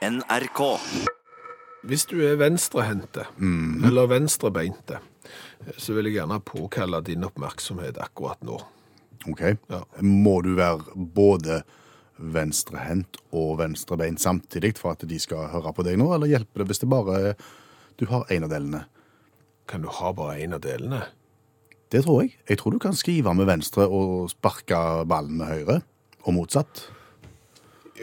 NRK. Hvis du er venstrehendte, eller venstrebeinte, så vil jeg gjerne påkalle din oppmerksomhet akkurat nå. Ok. Ja. Må du være både venstrehendt og venstrebeint samtidig for at de skal høre på deg nå, eller hjelper det hvis det bare du har en av delene? Kan du ha bare en av delene? Det tror jeg. Jeg tror du kan skrive med venstre og sparke ballen med høyre, og motsatt.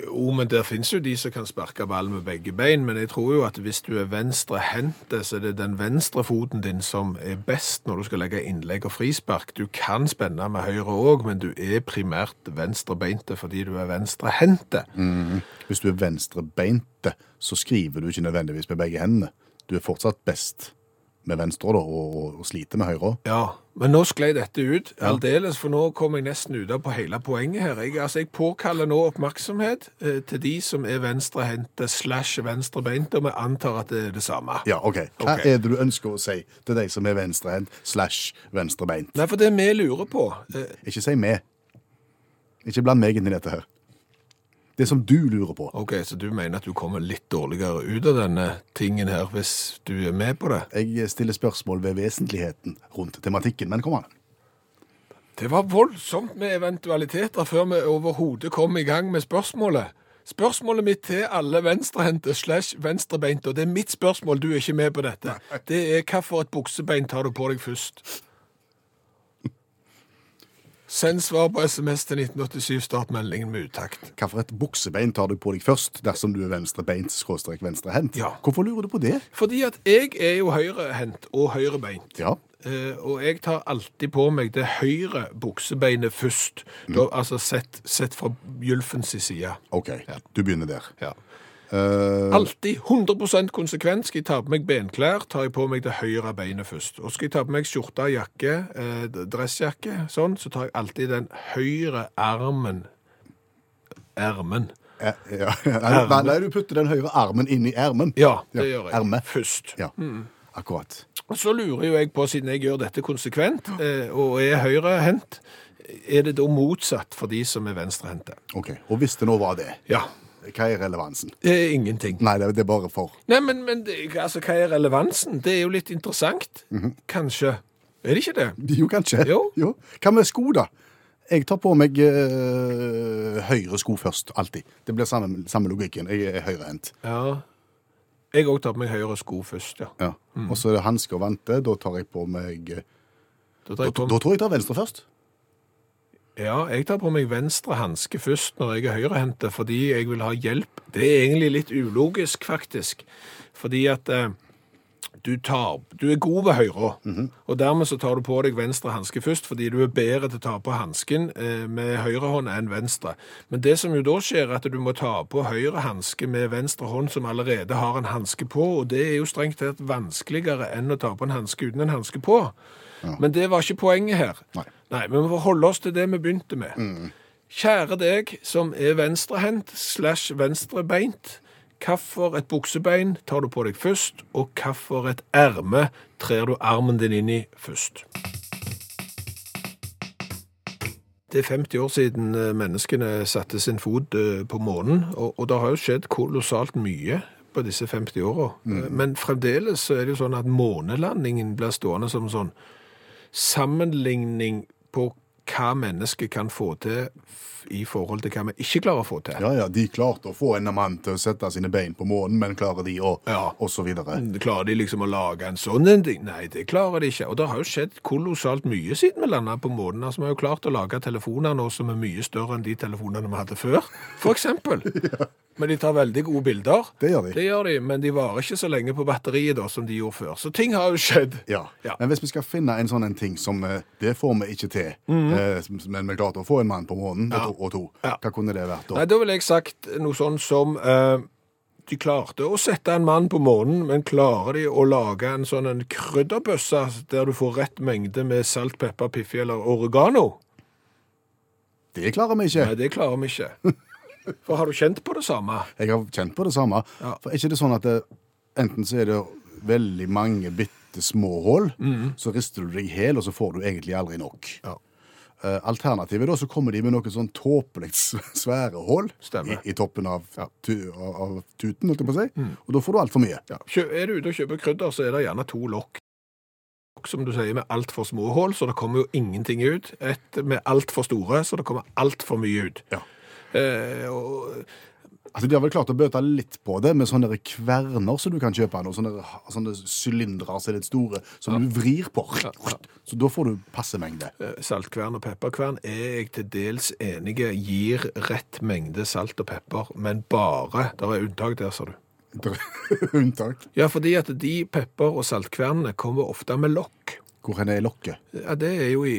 Jo, men der finnes jo de som kan sparke ball med begge bein, men jeg tror jo at hvis du er venstrehendte, så er det den venstre foten din som er best når du skal legge innlegg og frispark. Du kan spenne med høyre òg, men du er primært venstrebeinte fordi du er venstrehendte. Hvis du er venstrebeinte, så skriver du ikke nødvendigvis med begge hendene. Du er fortsatt best med venstre da, og, og, sliter med høyre. Ja, men nå sklei dette ut aldeles, for nå kom jeg nesten ut av på hele poenget her. Jeg, altså, jeg påkaller nå oppmerksomhet eh, til de som er venstrehendte slash venstrebeinte, og vi antar at det er det samme. Ja, ok. Hva okay. er det du ønsker å si til de som er venstrehendt slash venstrebeint? Nei, for det vi lurer på eh, Ikke si vi. Ikke bland meg inn i dette her. Det som du lurer på. Ok, så du mener at du kommer litt dårligere ut av denne tingen her hvis du er med på det? Jeg stiller spørsmål ved vesentligheten rundt tematikken, men kom an. Det var voldsomt med eventualiteter før vi overhodet kom i gang med spørsmålet. Spørsmålet mitt til alle venstrehendte slash venstrebeinte, og det er mitt spørsmål, du er ikke med på dette, det er hva et buksebein tar du på deg først? Send svar på SMS til 1987, start meldingen med utakt. Hvilket buksebein tar du på deg først dersom du er venstrebeint skråstrek venstrehendt? Ja. Hvorfor lurer du på det? Fordi at jeg er jo høyrehendt og høyrebeint. Ja. Eh, og jeg tar alltid på meg det høyre buksebeinet først. Da, altså sett, sett fra Gylfens side. OK, du begynner der. Ja. Eh, Alltid 100% konsekvent. Skal jeg ta på meg benklær, tar jeg på meg det høyre beinet først. Og skal jeg ta på meg skjorte, jakke, eh, dressjakke, sånn, så tar jeg alltid den høyre armen Ermen. Ja, ja. Nei, nei, du putter den høyre armen inn i ermen. Ja, det Ja, gjør jeg. erme. Først. Ja, akkurat. Og så lurer jo jeg på, siden jeg gjør dette konsekvent, eh, og er høyrehendt, er det da motsatt for de som er venstrehendte? Ok, Og hvis det nå var det, Ja. Hva er relevansen? Er ingenting. Nei, det det er bare for. Nei, men, men det, altså, hva er relevansen? Det er jo litt interessant. Kanskje. Er det ikke det? Jo, kanskje. Jo. Hva med sko, da? Jeg tar på meg øh, høyre sko først, alltid. Det blir samme, samme logikken. Jeg er høyrehendt. Ja. Jeg òg tar på meg høyre sko først, ja. Ja. Og så er det hansker og vante. Da tar jeg på meg eh, Da tar jeg, på, da tror jeg jeg tar venstre først. Ja, jeg tar på meg venstre hanske først når jeg er høyrehendte, fordi jeg vil ha hjelp. Det er egentlig litt ulogisk, faktisk. Fordi at eh, du, tar, du er god ved høyre, og dermed så tar du på deg venstre hanske først, fordi du er bedre til å ta på hansken eh, med høyre hånd enn venstre. Men det som jo da skjer, er at du må ta på høyre hanske med venstre hånd som allerede har en hanske på, og det er jo strengt tatt vanskeligere enn å ta på en hanske uten en hanske på. Men det var ikke poenget her. Nei. Nei, men vi får holde oss til det vi begynte med. Kjære deg som er venstrehendt slash venstrebeint, Hvorfor et buksebein tar du på deg først, og hvorfor et erme trer du armen din inn i først? Det er 50 år siden eh, menneskene satte sin fot eh, på månen, og, og det har jo skjedd kolossalt mye på disse 50 åra. Mm. Men fremdeles så er det jo sånn at månelandingen blir stående som sånn sammenligning på hva mennesket kan få til i forhold til hva vi ikke klarer å få til. Ja, ja, De klarte å få en mann til å sette sine bein på månen, men klarer de å Ja. Og så videre. Klarer de liksom å lage en sånn en ting? Nei, det klarer de ikke. Og det har jo skjedd kolossalt mye siden vi landa på månen. Altså, Vi har jo klart å lage telefoner nå som er mye større enn de telefonene vi hadde før, for eksempel. Men de tar veldig gode bilder. Det gjør de. Det gjør de, men de varer ikke så lenge på batteriet da, som de gjorde før. Så ting har jo skjedd. Ja. Ja. Men hvis vi skal finne en sånn en ting som eh, det får vi ikke til, eh, men vi klarte å få en mann på månen, og, to, og to. Ja. hva kunne det vært da? Nei, da ville jeg sagt noe sånn som eh, De klarte å sette en mann på månen, men klarer de å lage en sånn en krydderbøsse der du får rett mengde med salt, pepper, piffi eller oregano? Det klarer vi ikke. Nei, det klarer vi ikke. For har du kjent på det samme? Jeg har kjent på det samme. Ja. For er ikke det sånn at det, enten så er det veldig mange bitte små hull, Mhm. så rister du deg hel, og så får du egentlig aldri nok. Ja. Eh, Alternativet da, så kommer de med noe sånn tåpelig svære hull i, i toppen av, tu, av, tuten, holdt jeg på å si. Og da får du altfor mye. Ja. Er du ute og kjøper krydder, så er det gjerne to lokk. Som du sier, med altfor små hull, så det kommer jo ingenting ut. Et med altfor store, så det kommer altfor mye ut. Ja. Eh, og, Altså, De har vel klart å bøte litt på det med sånne der kverner som du kan kjøpe. Noe, sånne, sånne sylindere som er litt store, som du vrir på. Så da får du passe mengde. eh, saltkvern og pepperkvern er jeg til dels enige gir rett mengde salt og pepper, men bare Det er unntak der, sa du. Unntak. Ja, fordi at de pepper- og saltkvernene kommer ofte med lokk. Hvor hen er lokket? Ja, Det er jo i,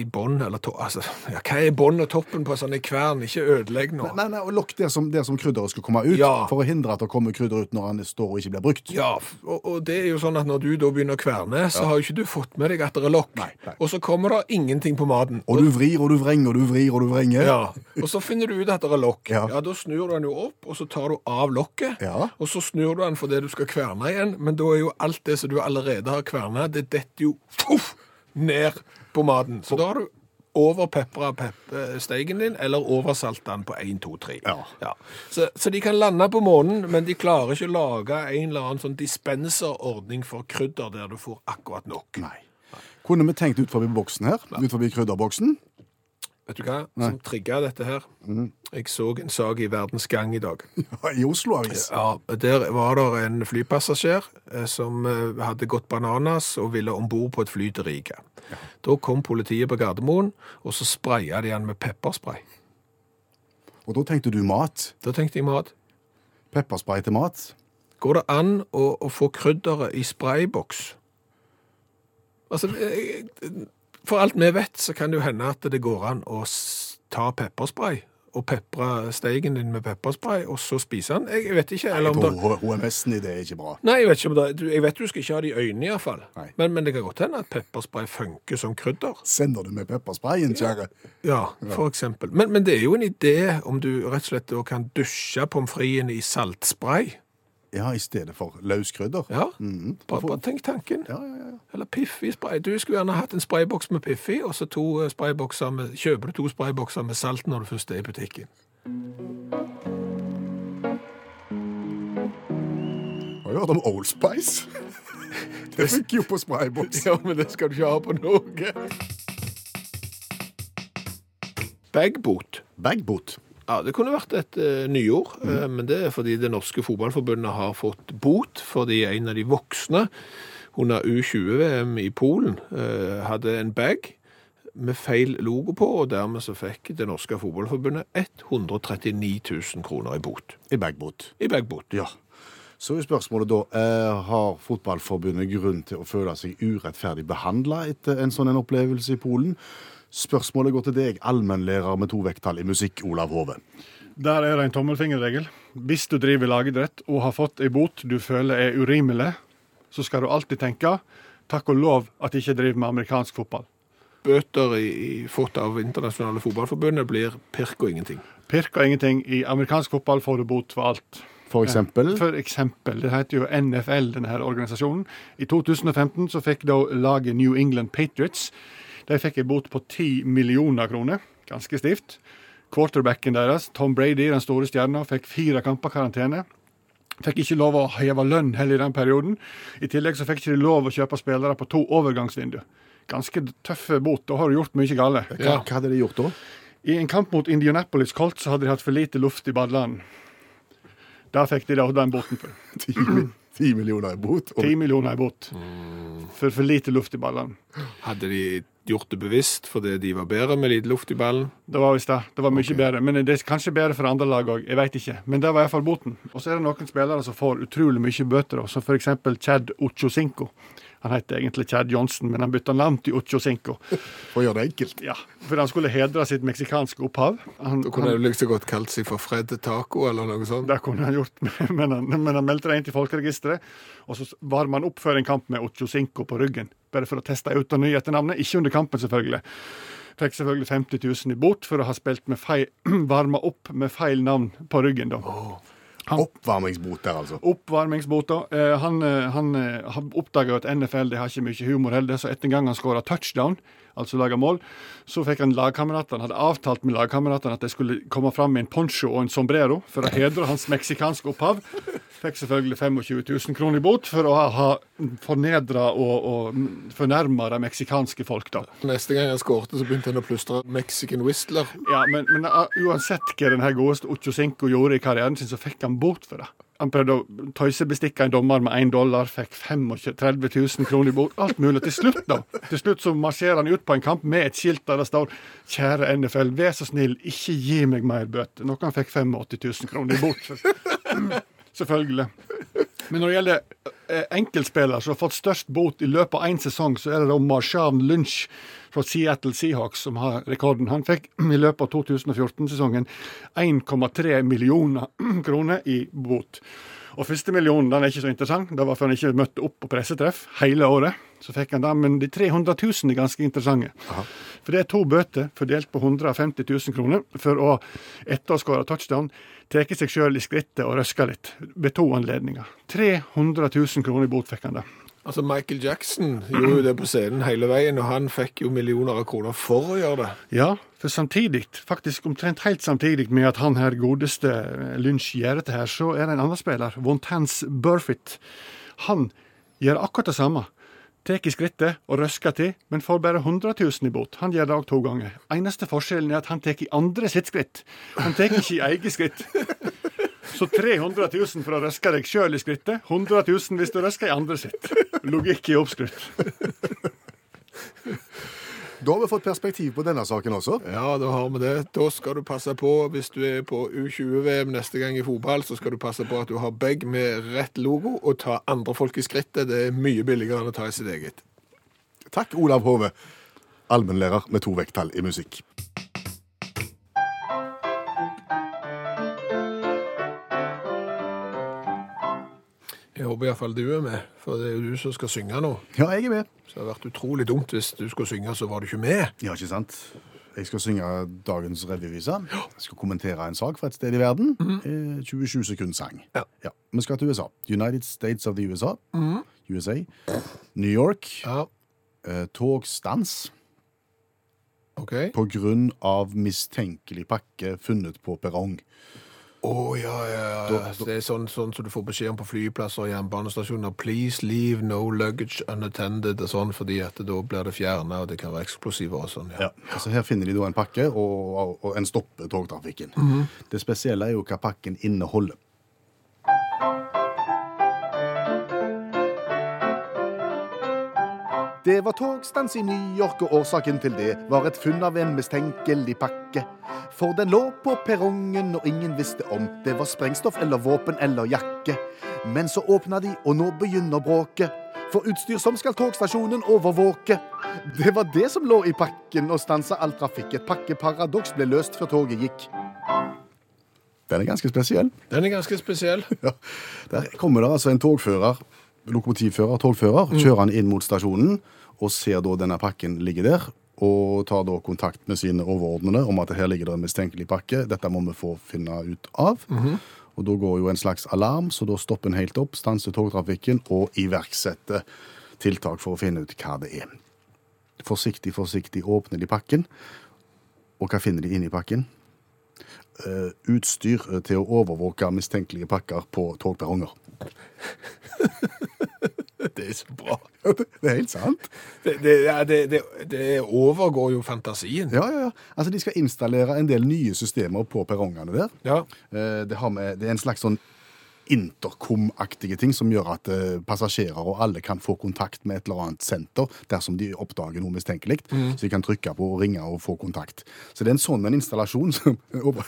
i bånn, eller to, altså, ja, Hva er bånn og toppen på sånne kvern? Ikke ødelegg nå. Nei, nei, og Lokk der som, der som krydderet skal komme ut, Ja. for å hindre at det kommer krydder ut når han står og ikke blir brukt. Ja, og, og det er jo sånn at når du da begynner å kverne, så har jo ikke du fått med deg at det er lokk. Nei, nei. Og så kommer det ingenting på maten. Og du vrir og du vrenger og du vrir og du vrenger. Ja, og så finner du ut at det er lokk. Ja. Ja. Da snur du den jo opp, og så tar du av lokket. Ja. Og så snur du den fordi du skal kverne igjen, men da er jo alt det som du allerede har kverna, det detter jo fuff, ned på maten. Så da har du overpepra steigen din, eller oversalta den på 1, 2, 3. Ja. Så, så de kan lande på månen, men de klarer ikke å lage en eller annen sånn dispenserordning for krydder der du får akkurat nok. Nei. Kunne vi tenkt ut forbi boksen her? Ut forbi krydderboksen? Vet du hva som trigga dette her? Jeg så en sak i Verdens Gang i dag. I Oslo Avis. Ja, Der var det en flypassasjer eh, som eh, hadde gått bananas og ville om bord på et fly til Riga. Da kom politiet på Gardermoen, og så spraya de han med pepperspray. Og da tenkte du mat. Da tenkte jeg mat. Pepperspray til mat. Går det an å, å få krydderet i sprayboks? Altså, eh, for alt vi vet, så kan det jo hende at det går an å ta pepperspray og pepre steigen din med pepperspray, og så spise den. Jeg vet ikke. Eller Jeg om HMS-en i det er ikke bra. Nei, jeg vet ikke om det Jeg vet du skal ikke ha det i øynene, iallfall. Nei. Men, men det kan godt hende at pepperspray funker som krydder. Sender du med peppersprayen, kjære? Ja, for eksempel. Men, men det er jo en idé om du rett og slett kan dusje pommes fritesen i saltspray. Ja, i stedet for løskrydder. Ja, bare, bare tenk tanken. Ja, ja, ja. Eller Piffi spray. Du skulle gjerne hatt en sprayboks med Piffi, og så eh, kjøper du to spraybokser med salt når du først er i butikken. Har du hørt om Old Spice? Det fikk jo på sprayboks. Ja, men det skal du ikke ha på noe. Bagbot. Bagbot. Ja, det kunne vært et uh, nyord, eh, men det er fordi det norske fotballforbundet har fått bot fordi en av de voksne under U20-VM i Polen uh, hadde en bag med feil logo på, og dermed så fikk det norske fotballforbundet 139 000 kroner i bot. I bagbot. I bagbot. Ja. Så er spørsmålet da, eh, har fotballforbundet grunn til å føle seg urettferdig behandla etter en sånn en opplevelse i Polen? Spørsmålet går til deg, allmennlærer med to vekttall i musikk, Olav Hove. Der er det en tommelfingerregel. Hvis du driver lagidrett og har fått ei bot du føler er urimelig, så skal du alltid tenke takk og lov at jeg ikke driver med amerikansk fotball. Bøter i, i, fått av internasjonale fotballforbundet blir pirk og ingenting. Pirk og ingenting. I amerikansk fotball får du bot for alt. For eksempel, For eksempel. Det heter jo NFL, denne her organisasjonen. I 2015 så fikk da laget New England Patriots de fikk en bot på 10 millioner kroner. Ganske stivt. Quarterbacken deres, Tom Brady, den store stjerna, fikk fire kamper karantene. Fikk ikke lov å heve lønn heller i den perioden. I tillegg så fikk ikke de lov å kjøpe spillere på to overgangsvindu. Ganske tøffe bot. Da har du gjort mye galt. hva, hva hadde de gjort da? I en kamp mot Indianapolis Colts så hadde de hatt for lite luft i badeland. Der fikk de da den boten for. Ti, millioner i bot? Ti 10 millioner i bot. For for lite luft i ballene. Hadde de gjort det bevisst fordi de var bedre med lite luft i ballen? Det var visst det. Det var mye bedre. Men det er kanskje bedre for andre lag òg. Jeg veit ikke. Men det var iallfall boten. Og så er det noen spillere som får utrolig mye bøter, som f.eks. Chad Ochosinko. Han heter egentlig Chad Johnson, men han bytta navn til Ochocinco. for å gjøre det enkelt. Ja, For han skulle hedre sitt meksikanske opphav. Han, Da kunne han, jo like så godt kalt seg for Fred Taco eller noe sånt. det kunne han gjort, men han, men han meldte det inn til folkeregisteret. Og så varma han opp før en kamp med Ochocinco på ryggen, bare for å teste ut det nye etternavnet. Ikke under kampen, selvfølgelig. Fikk selvfølgelig 50 000 i bot for å ha spilt med feil, varma opp med feil navn på ryggen. da. Oppvarmingsbot der, altså. Oppvarmingsbota. Eh, han eh, han eh, oppdaga at NFL de har ikke mye humor heller, så etter en gang han skåra touchdown, altså lage mål. Så fikk han lagkameratene, hadde avtalt med lagkameratene at de skulle komme fram med en poncho og en sombrero for å hedre hans meksikanske opphav. Fikk selvfølgelig 25 000 kroner i bot for å ha fornedra og, og fornærma det meksikanske folk, da. Neste gang han skårte, så begynte han å plystre Mexican Whistler. Ja, men, men uh, uansett hva den her godeste Ochocinco gjorde i karrieren sin, så fikk han bot for det. Han prøvde å tøysebestikke en dommer med én dollar, fikk 35 000 kroner i bot. Alt mulig. Til slutt da, til slutt så marsjerer han ut på en kamp med et skilt der det står 'Kjære NFL, vær så snill, ikke gi meg mer bøter'. Noen fikk 85 000 kroner i bot. Selvfølgelig. Men når det gjelder eh, enkeltspillere som har fått størst bot i løpet av én sesong, så er det da Marshawn Lynch fra Seattle Seahawks som har rekorden. Han fikk i løpet av 2014-sesongen 1,3 millioner kroner i bot. Og første millionen den er ikke så interessant. Det var for han ikke møtte opp på pressetreff hele året. Så fikk han det, Men de 300 000 er ganske interessante. Aha. For det er to bøter fordelt på 150 000 kroner for å, etter å skåre touchdown, ta seg sjøl i skrittet og røske litt ved to anledninger. 300 000 kroner i bot fikk han da. Altså Michael Jackson gjorde jo det på scenen hele veien, og han fikk jo millioner av kroner for å gjøre det. Ja, for samtidig, faktisk omtrent helt samtidig med at han her godeste eh, Lynch gjør dette her, så er det en annen spiller, Vontans Burfitt. Han gjør akkurat det samme. Tar skrittet og røsker til, men får bare 100 000 i bot. Han gjør det òg to ganger. Eneste forskjellen er at han tar andre sitt skritt. Han tar ikke i eget skritt. Så 300 000 for å røske deg sjøl i skrittet, 100 000 hvis du røsker i andre sitt. Logikk i oppskrytt. Da har vi fått perspektiv på denne saken også. Ja, da har vi det. Da skal du passe på, hvis du er på U20-VM neste gang i fotball, så skal du passe på at du har bag med rett logo, og ta andre folk i skrittet. Det er mye billigere enn å ta i sitt eget. Takk, Olav Hove, allmennlærer med to vekttall i musikk. Jeg håper iallfall du er med, for det er jo du som skal synge nå. Ja, jeg er med. Så det hadde vært utrolig dumt hvis du skulle synge, så var du ikke med. Ja, ikke sant? Jeg skal synge dagens revyvise. Jeg skal kommentere en sak fra et sted i verden. Eh, 27 sekund sang. Ja. Vi skal til USA. United States of the USA. USA. New York. Ja, Eh, togstans Okay. på grunn av mistenkelig pakke funnet på perrong. Å, ja, ja, ja. Det er sånn, sånn som du får beskjed om på flyplasser og jernbanestasjoner. Please leave no luggage unattended og sånn, fordi at da blir det fjernet, og det kan være eksplosiver og sånn. Ja. Altså Her finner de da en pakke, og, og en stopper togtrafikken. Det spesielle er jo hva pakken inneholder. Det var togstans i New York, og årsaken til det var et funn av en mistenkelig pakke. For den lå på perrongen, og ingen visste om det var sprengstoff eller våpen eller jakke. Men så åpna de, og nå begynner bråket. For utstyr som skal togstasjonen overvåke. Det var det som lå i pakken og stansa all trafikk. Et pakkeparadoks ble løst før toget gikk. Den er ganske spesiell. Den er ganske spesiell. Ja. Der kommer det altså en togfører, lokomotivfører, togfører, kjører han inn mot stasjonen og ser da denne pakken ligge der, og tar da kontakt med sine overordnede om at her ligger det en mistenkelig pakke, dette må vi få finne ut av. Og da går jo en slags alarm, så da stopper en helt opp, stanser togtrafikken og iverksetter tiltak for å finne ut hva det er. Forsiktig, forsiktig åpner de pakken, og hva finner de inni pakken? Uh, utstyr eh, til å overvåke mistenkelige pakker på togperronger. Det er så bra. Det er helt sant. Det, det, ja, det, det, overgår jo fantasien. Ja, ja, ja. Altså, De skal installere en del nye systemer på perrongene der. Ja. Eh, Det, har med, det er en slags sånn intercom-aktige ting som gjør at eh, passasjerer og alle kan få kontakt med et eller annet senter dersom de oppdager noe mistenkelig. Så de kan trykke på og ringe og få kontakt. Så det er en sånn en installasjon som,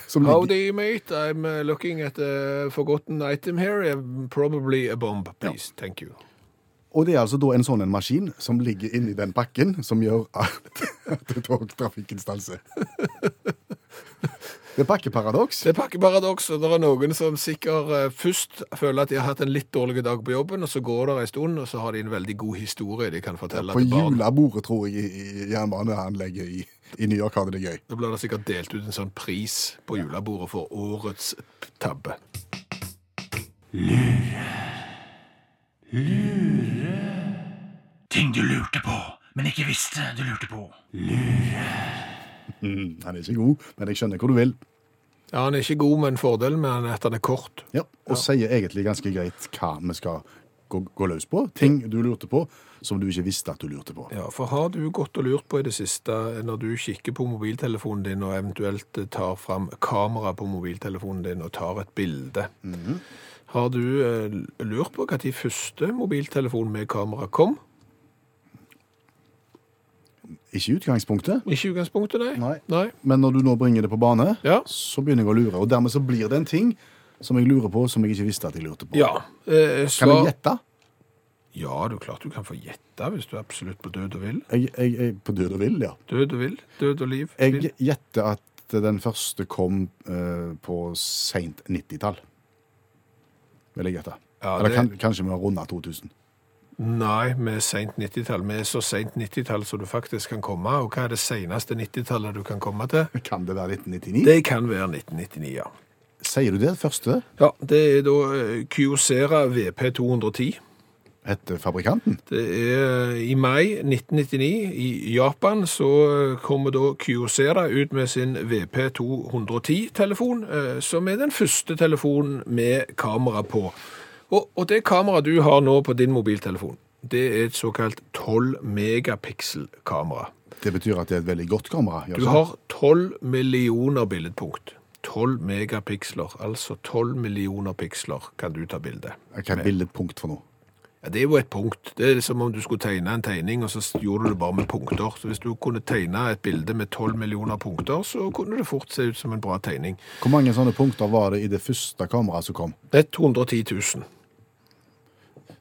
som Howdy, mate. I'm uh, looking at a forgotten item here. Probably a bomb, please. Thank you. Og det er altså da en sånn en maskin som ligger inni den pakken, som gjør at, at togtrafikken stanser. Det er pakkeparadoks. Det er pakkeparadoks, og det er noen som sikkert eh, først føler at de har hatt en litt dårlig dag på jobben, og så går det en stund, og så har de en veldig god historie de kan fortelle ja, til barn. julebordet, tror jeg, i jernbaneanlegget i, i New York har det det gøy. Da blir det sikkert delt ut en sånn pris på julebordet for årets tabbe. Ting du lurte på men ikke visste du lurte på. Mm, han er ikke god, men jeg skjønner hvor du vil. Ja, Han er ikke god, men fordelen med han er at han er kort. Ja, Og sier egentlig ganske greit hva vi skal gå, gå løs på. Ting du lurte på som du ikke visste at du lurte på. Ja, For har du gått og lurt på i det siste, når du kikker på mobiltelefonen din og eventuelt tar fram kamera på mobiltelefonen din og tar et bilde, har du eh, lurt på når første mobiltelefon med kamera kom? Ikke i utgangspunktet, Ikke utgangspunktet, nei. Nei. nei. men når du nå bringer det på bane, Ja. så begynner jeg å lure. Og dermed så blir det en ting som jeg lurer på, som jeg ikke visste at jeg lurte på. Ja. Eh, Kan svar- jeg gjette? Ja, det er klart du kan få gjette hvis du er absolutt på død og vill. Jeg, jeg, jeg, på død og vill, ja. Død og vill. Død og liv. Jeg gjetter at den første kom eh, på seint 90-tall. Vil jeg gjette. Ja, Eller det- kan, kanskje vi har runda 2000. Nei, vi er sent 90-tall. Vi er så sent 90-tall som du faktisk kan komme. Og hva er det seneste 90-tallet du kan komme til? Kan det være 1999? Det kan være 1999, ja. Sier du det første? Ja, det er da eh, Kyocera VP210. Heter fabrikanten? Det er eh, i mai 1999 i Japan så eh, kommer da Kyocera ut med sin VP210-telefon, eh, som er den første telefonen med kamera på. Og, og det kameraet du har nå på din mobiltelefon, det er et såkalt 12 megapixel-kamera. Det betyr at det er et veldig godt kamera. Du har 12 millioner billedpunkt. 12 megapiksler, altså 12 millioner piksler kan du ta bilde. Hva er billedpunkt for noe? Ja, det er jo et punkt. Det er som om du skulle tegne en tegning, og så gjorde du det bare med punkter. Så hvis du kunne tegne et bilde med 12 millioner punkter, så kunne det fort se ut som en bra tegning. Hvor mange sånne punkter var det i det første kameraet som kom? 110 000.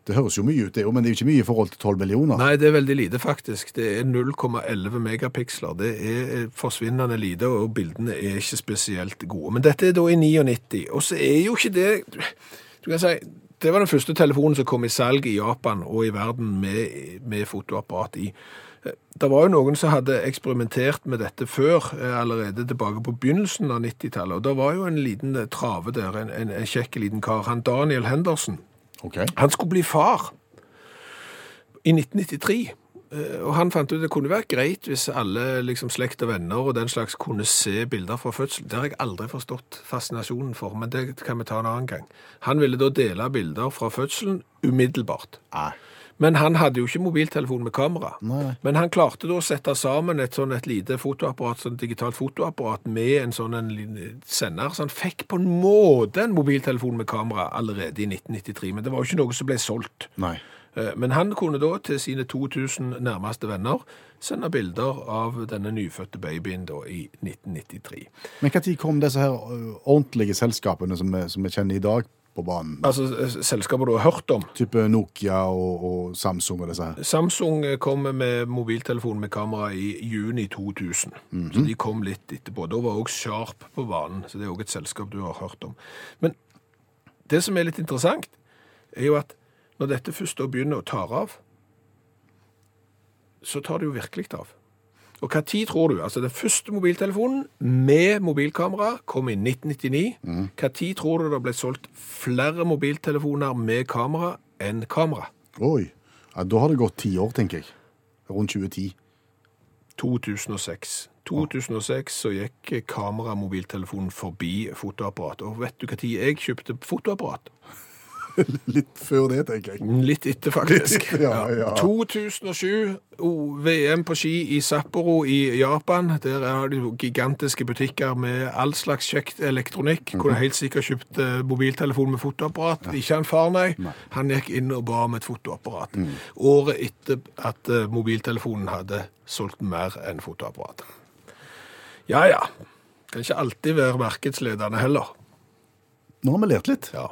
Det høres jo mye ut, det, jo, men det er jo ikke mye i forhold til 12 millioner. Nei, det er veldig lite faktisk. Det er 0,11 megapiksler. Det er forsvinnende lite, og bildene er ikke spesielt gode. Men dette er da i 99, og så er jo ikke det Du kan si det var den første telefonen som kom i salg i Japan og i verden med, med fotoapparat i. Det var jo noen som hadde eksperimentert med dette før, eh, allerede tilbake på begynnelsen av 90-tallet. Og det var jo en liten eh, trave der, en, en, en kjekk liten kar, han Daniel Henderson. Okay. Han skulle bli far i 1993. eh, Og han fant ut det kunne vært greit hvis alle liksom, slekt og venner og den slags kunne se bilder fra fødsel. Det har jeg aldri forstått fascinasjonen for, men det kan vi ta en annen gang. Han ville da dele bilder fra fødselen umiddelbart. Nei. Men han hadde jo ikke mobiltelefon med kamera. Nei. Men han klarte da å sette sammen et sånn et lite fotoapparat, sånn digitalt fotoapparat med en sånn en sender, så han fikk på en måte en mobiltelefon med kamera allerede i 1993, men det var jo ikke noe som ble solgt. Nei. Eh, Men han kunne da til sine 2000 nærmeste venner sende bilder av denne nyfødte babyen da i 1993. Men når kom disse her ordentlige selskapene som vi, som vi kjenner i dag, på banen? Altså eh, selskaper du har hørt om. Type Nokia og, og Samsung og disse her. Samsung eh, kom med mobiltelefon med kamera i juni 2000, så de kom litt etterpå. Da var også Sharp på banen, så det er òg et selskap du har hørt om. Men det som er litt interessant, er jo at når dette først da begynner å ta av, så tar det jo virkelig av. Og hva tid tror du? Altså den første mobiltelefonen med mobilkamera kom i 1999. Hva tid tror du det ble solgt flere mobiltelefoner med kamera enn kamera? Oi. Ja, da har det gått ti år, tenker jeg. Rundt 2010. 2006. 2006 så gikk kameramobiltelefonen forbi fotoapparat. Og vet du hva tid jeg kjøpte fotoapparat? Litt før det, tenker jeg. Litt etter, faktisk. Ja, ja. 2007, oh, VM på ski i Sapporo i Japan. Der er det jo gigantiske butikker med all slags kjekt elektronikk. Mhm. Kunne helt sikkert kjøpt eh, mobiltelefon med fotoapparat. Ikke han far, nei. Nei. Han gikk inn og ba om et fotoapparat. Mm. Året etter at eh, mobiltelefonen hadde solgt mer enn fotoapparat. Ja, ja. Kan ikke alltid være markedsledende heller. Nå har vi lært litt. Ja.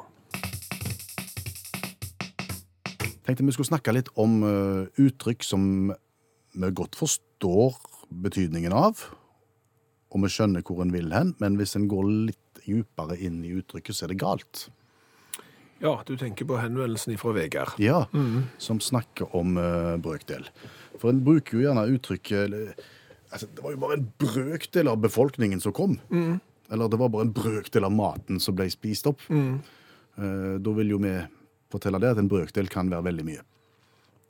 Tenkte vi skulle snakke litt om ø, uttrykk som vi godt forstår betydningen av, og vi skjønner hvor en vil hen, men hvis en går litt djupere inn i uttrykket, så er det galt. ja, du tenker på henvendelsen fra Vegard. Ja, som snakker om uh, brøkdel. For en bruker jo gjerne uttrykket altså, Det var jo bare en brøkdel av befolkningen som kom. Eller det var bare en brøkdel av maten som ble spist opp. Eh, da vil jo vi fortelle det at en brøkdel kan være veldig mye.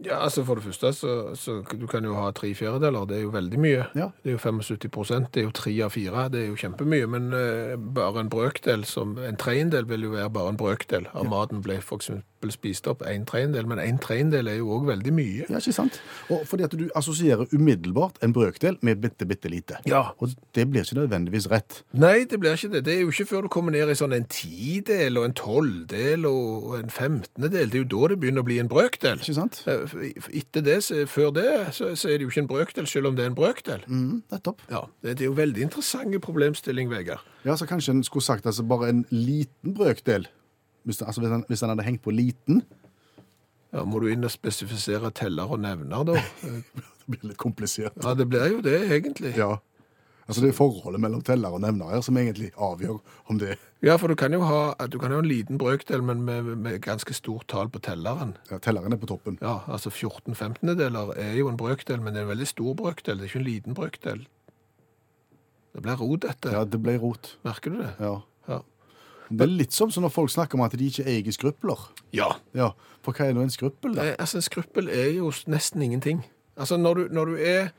Ja, altså For det første, så, så du kan jo ha tre fjerdedeler. Det er jo veldig mye. Ja. Det er jo 75% Det er jo tre av fire. Det er jo kjempemye. Men uh, bare en brøkdel, som en tredjedel vil jo være bare en brøkdel av maten ble for eksempel spist opp. En tredjedel. Men en tredjedel er jo òg veldig mye. Ja, ikke sant? Og fordi at du assosierer umiddelbart en brøkdel med bitte, bitte lite. Ja. Og det blir ikke nødvendigvis rett. Nei, det blir ikke det. Det er jo ikke før du kommer ned i sånn en tidel og en tolvdel og en femtendedel. Det er jo da det begynner å bli en brøkdel. Ikke sant? Eh, Etter det, før det, så, er det jo ikke en brøkdel, selv om det er en brøkdel. Mm, nettopp. Ja, det, er jo veldig interessant problemstilling, Vegard. Ja, så kanskje en skulle sagt altså bare en liten brøkdel. Hvis, altså, hvis, den, hvis den hadde hengt på liten, Ja, Må du inn og spesifisere teller og nevner, da? det blir litt komplisert. Ja, det blir jo det, egentlig. Ja. Altså Det er forholdet mellom teller og nevner her som egentlig avgjør om det Ja, for du kan jo ha, du kan ha en liten brøkdel, men med, med ganske stort tall på telleren. ja, Telleren er på toppen. Ja, altså 14 15-deler er jo en brøkdel, men det er en veldig stor brøkdel. Det er ikke en liten brøkdel. Det blir rot, dette. Ja, det ble rot. Merker du det? Ja. Det er litt som når folk snakker om at de ikke eier skrupler. Ja. Ja, For hva er nå en skruppel, da? Eh, altså, en skruppel er jo nesten ingenting. Altså, når du, når du er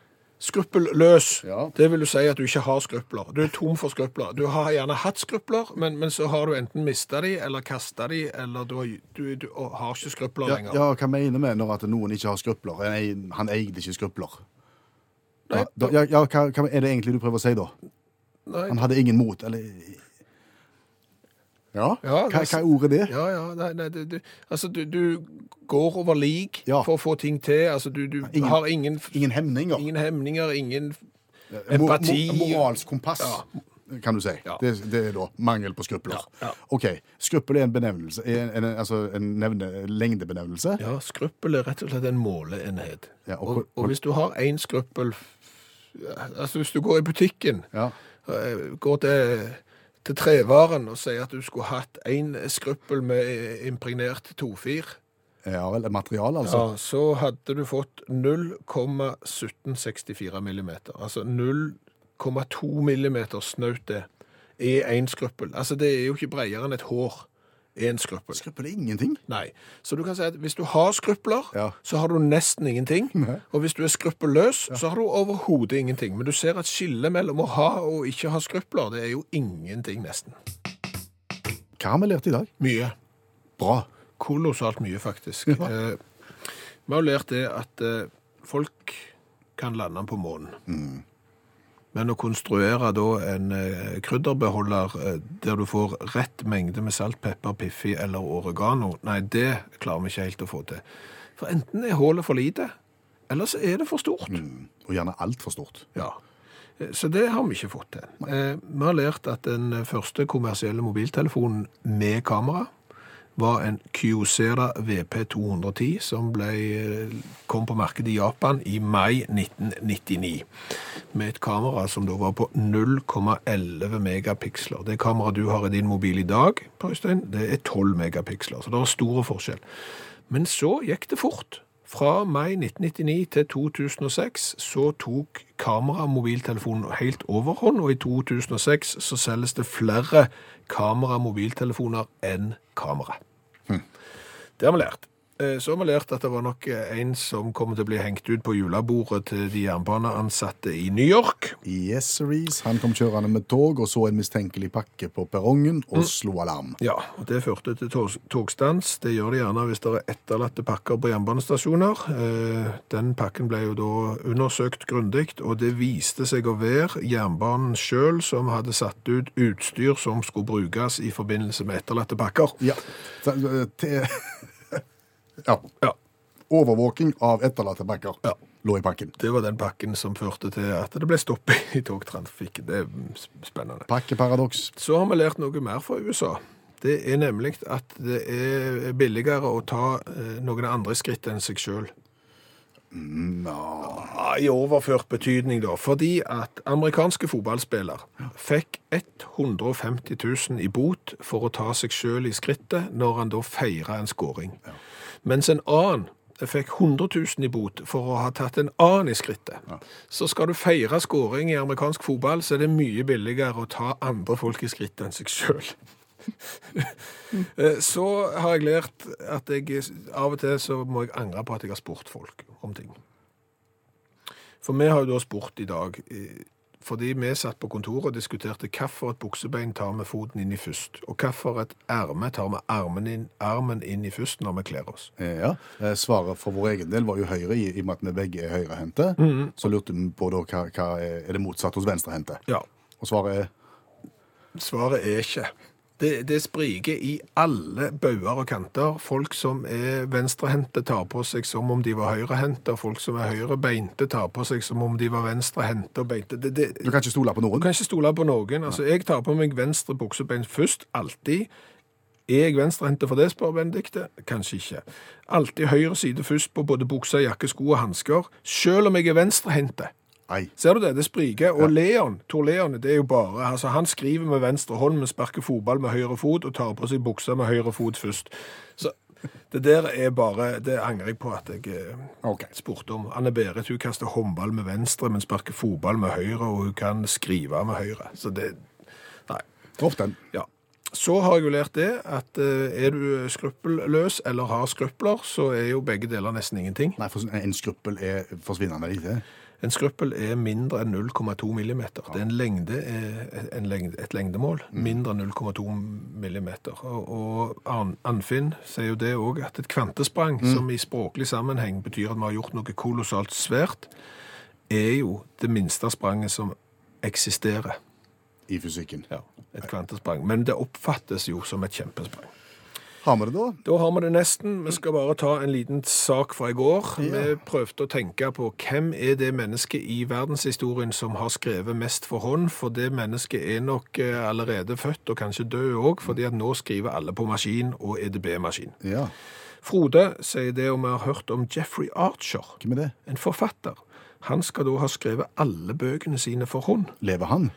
skruppelløs, Ja. det vil du si at du ikke har skrupler. Du er tom for skrupler. Du har gjerne hatt skrupler, men, men så har du enten mista de, eller kasta de, eller du, har- du, du har ikke skrupler Ja, lenger. ja, hva mener vi når at noen ikke har skrupler? Han eide ikke skrupler. Nei, da, ja, ja, hva, hva er det egentlig du prøver å si da? Nei, Han hadde ingen mot, eller Ja? Ja, hva, hva er ordet det? Ja, ja, nei, nei det, det altså du, du går over lik Ja. for å få ting til. Altså du, du Ingen- har ingen, Ingen hemninger. ingen hemninger, ingen empati. empati. mor, moralsk kompass, Ja. kan du si. Ja. Det, det er da mangel på skrupler. Ja, ja. OK. Skruppel er en benevnelse, en, en, altså en nevne, lengdebenevnelse. Ja, skruppel er rett og slett en måleenhet. Ja, og- og, og hvis du har én skruppel Altså hvis du går i butikken, Ja. eh, går til, til trevaren og sier at du skulle hatt én skruppel med impregnert tofir, ja vel. Materiale, altså. ja, så hadde du fått 0,1764 millimeter. Altså 0,2 millimeter snaut det er én skruppel. Altså det er jo ikke bredere enn et hår. Én skruppel. Skruppel er ingenting. Nei. Så du kan si at hvis du har skrupler, Ja. så har du nesten ingenting. Nei. Og hvis du er skruppelløs, så har du overhodet ingenting. Men du ser at skillet mellom å ha og ikke ha skrupler, det er jo ingenting nesten. Hva har vi lært i dag? Mye. Bra. Kolossalt mye, faktisk. Ja. Eh, vi har lært det at eh, folk kan lande på månen. Men å konstruere da en eh, krydderbeholder eh, der du får rett mengde med salt, pepper, piffi eller oregano, nei, det klarer vi ikke helt å få til. For enten er hullet for lite, eller så er det for stort. Og gjerne altfor stort. Ja. Eh, Så det har vi ikke fått til. Eh, Vi har lært at den første kommersielle mobiltelefonen med kamera var en Kyocera VP210 som ble, eh, kom på markedet i Japan i mai 1999. Med et kamera som da var på 0,11 megapiksler. Det kameraet du har i din mobil i dag, Øystein, det er 12 megapiksler. Så det er store forskjell. Men så gikk det fort. Fra mai 1999 til 2006 så tok kameramobiltelefonen helt overhånd, og i 2006 så selges det flere kameramobiltelefoner enn kamera. Det har vi lært. Eh, Så har vi lært at det var nok eh, en som kommer til å bli hengt ut på julebordet til de jernbaneansatte i New York. Yes, Reece. Han kom kjørende med tog og så en mistenkelig pakke på perrongen og slo alarm. Ja, og det førte til tog, togstans. Det gjør det gjerne hvis det er etterlatte pakker på jernbanestasjoner. Eh, Den pakken ble jo da undersøkt grundig, og det viste seg å være jernbanen sjøl som hadde satt ut utstyr som skulle brukes i forbindelse med etterlatte pakker. Ja. Ja. Ja, Overvåking av etterlatte bakker Ja. lå i pakken. Det var den pakken som førte til at det ble stopp i togtrafikken. Det er spennende. Pakkeparadoks. Så har vi lært noe mer fra USA. Det er nemlig at det er billigere å ta eh, noen andre skritt enn seg sjøl. Ja, I overført betydning, da. Fordi at amerikanske fotballspiller fikk 150 000 i bot for å ta seg sjøl i skrittet når han da feira en scoring. Mens en annen fikk 100 000 i bot for å ha tatt en annen i skrittet. Så skal du feire skåring i amerikansk fotball, så er det mye billigere å ta andre folk i skrittet enn seg sjøl. Eh, Så har jeg lært at jeg av og til så må jeg angre på at jeg har spurt folk om ting. For vi har jo da spurt i dag, eh, fordi vi satt på kontoret og diskuterte hvilket buksebein tar vi foten inn i først, og hvilket erme tar vi armen inn, armen inn i først når vi kler oss. Eh, Ja. Eh, Svaret for vår egen del var jo høyre, i, og med at vi begge er høyrehendte. Så lurte vi på da hva, hva er, er det motsatt hos venstrehendte. Ja, Og svaret er Svaret er ikke. Det, det spriker i alle bauger og kanter. Folk som er venstrehendte tar på seg som om de var høyrehendte, folk som er høyrebeinte tar på seg som om de var venstrehendte og beinte. Det, det, Du kan ikke stole på noen? Du kan ikke stole på noen. Altså, jeg tar på meg venstre buksebein først, alltid. Er jeg venstrehendte for det, spør Benedicte? Kanskje ikke. Alltid høyre side først på både bukse, jakke, sko og hansker, selv om jeg er venstrehendte. Nei. Ser du det? Det spriker. Og Leon, Tor Leon, det er jo bare altså Han skriver med venstre hånd, men sparker fotball med høyre fot og tar på seg buksa med høyre fot først. Så det der er bare Det angrer jeg på at jeg okay. Spurte om. Anne Berit hun kaster håndball med venstre, men sparker fotball med høyre, og hun kan skrive med høyre. Så det Nei. Dropp den. Ja. Så har jeg jo lært det at eh, er du skruppelløs eller har skrupler, så er jo begge deler nesten ingenting. Nei, for en skruppel er forsvinnende lite. En skruppel er mindre enn 0,2 millimeter. Det er en lengde, eh, en lengde, et lengdemål. Mindre enn 0,2 millimeter. Og, og Anfinn sier jo det òg, at et kvantesprang, som i språklig sammenheng betyr at vi har gjort noe kolossalt svært, er jo det minste spranget som eksisterer. i fysikken. Ja, et kvantesprang. Men det oppfattes jo som et kjempesprang. Har vi det da? Da har vi det nesten. Vi skal bare ta en liten sak fra i går. Ja. Vi prøvde å tenke på hvem er det mennesket i verdenshistorien som har skrevet mest for hånd, for det mennesket er nok eh, allerede født og kanskje død òg, fordi at nå skriver alle på maskin og EDB-maskin. Ja. Frode sier det om vi har hørt om Jeffrey Archer, Hvem er det? en forfatter. Han skal da ha skrevet alle bøkene sine for hånd. Lever han?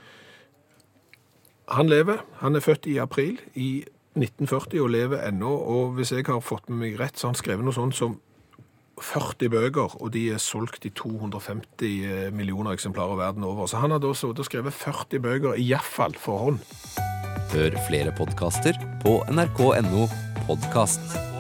Han lever. Han er født i april i 1940 og lever ennå. Og hvis jeg har fått med meg rett, så har han skrevet noe sånt som 40 bøker, og de er solgt i 250 millioner eksemplarer verden over. Så han har da sittet og skrevet 40 bøker, iallfall for hånd. Hør flere podkaster på nrk.no podkast.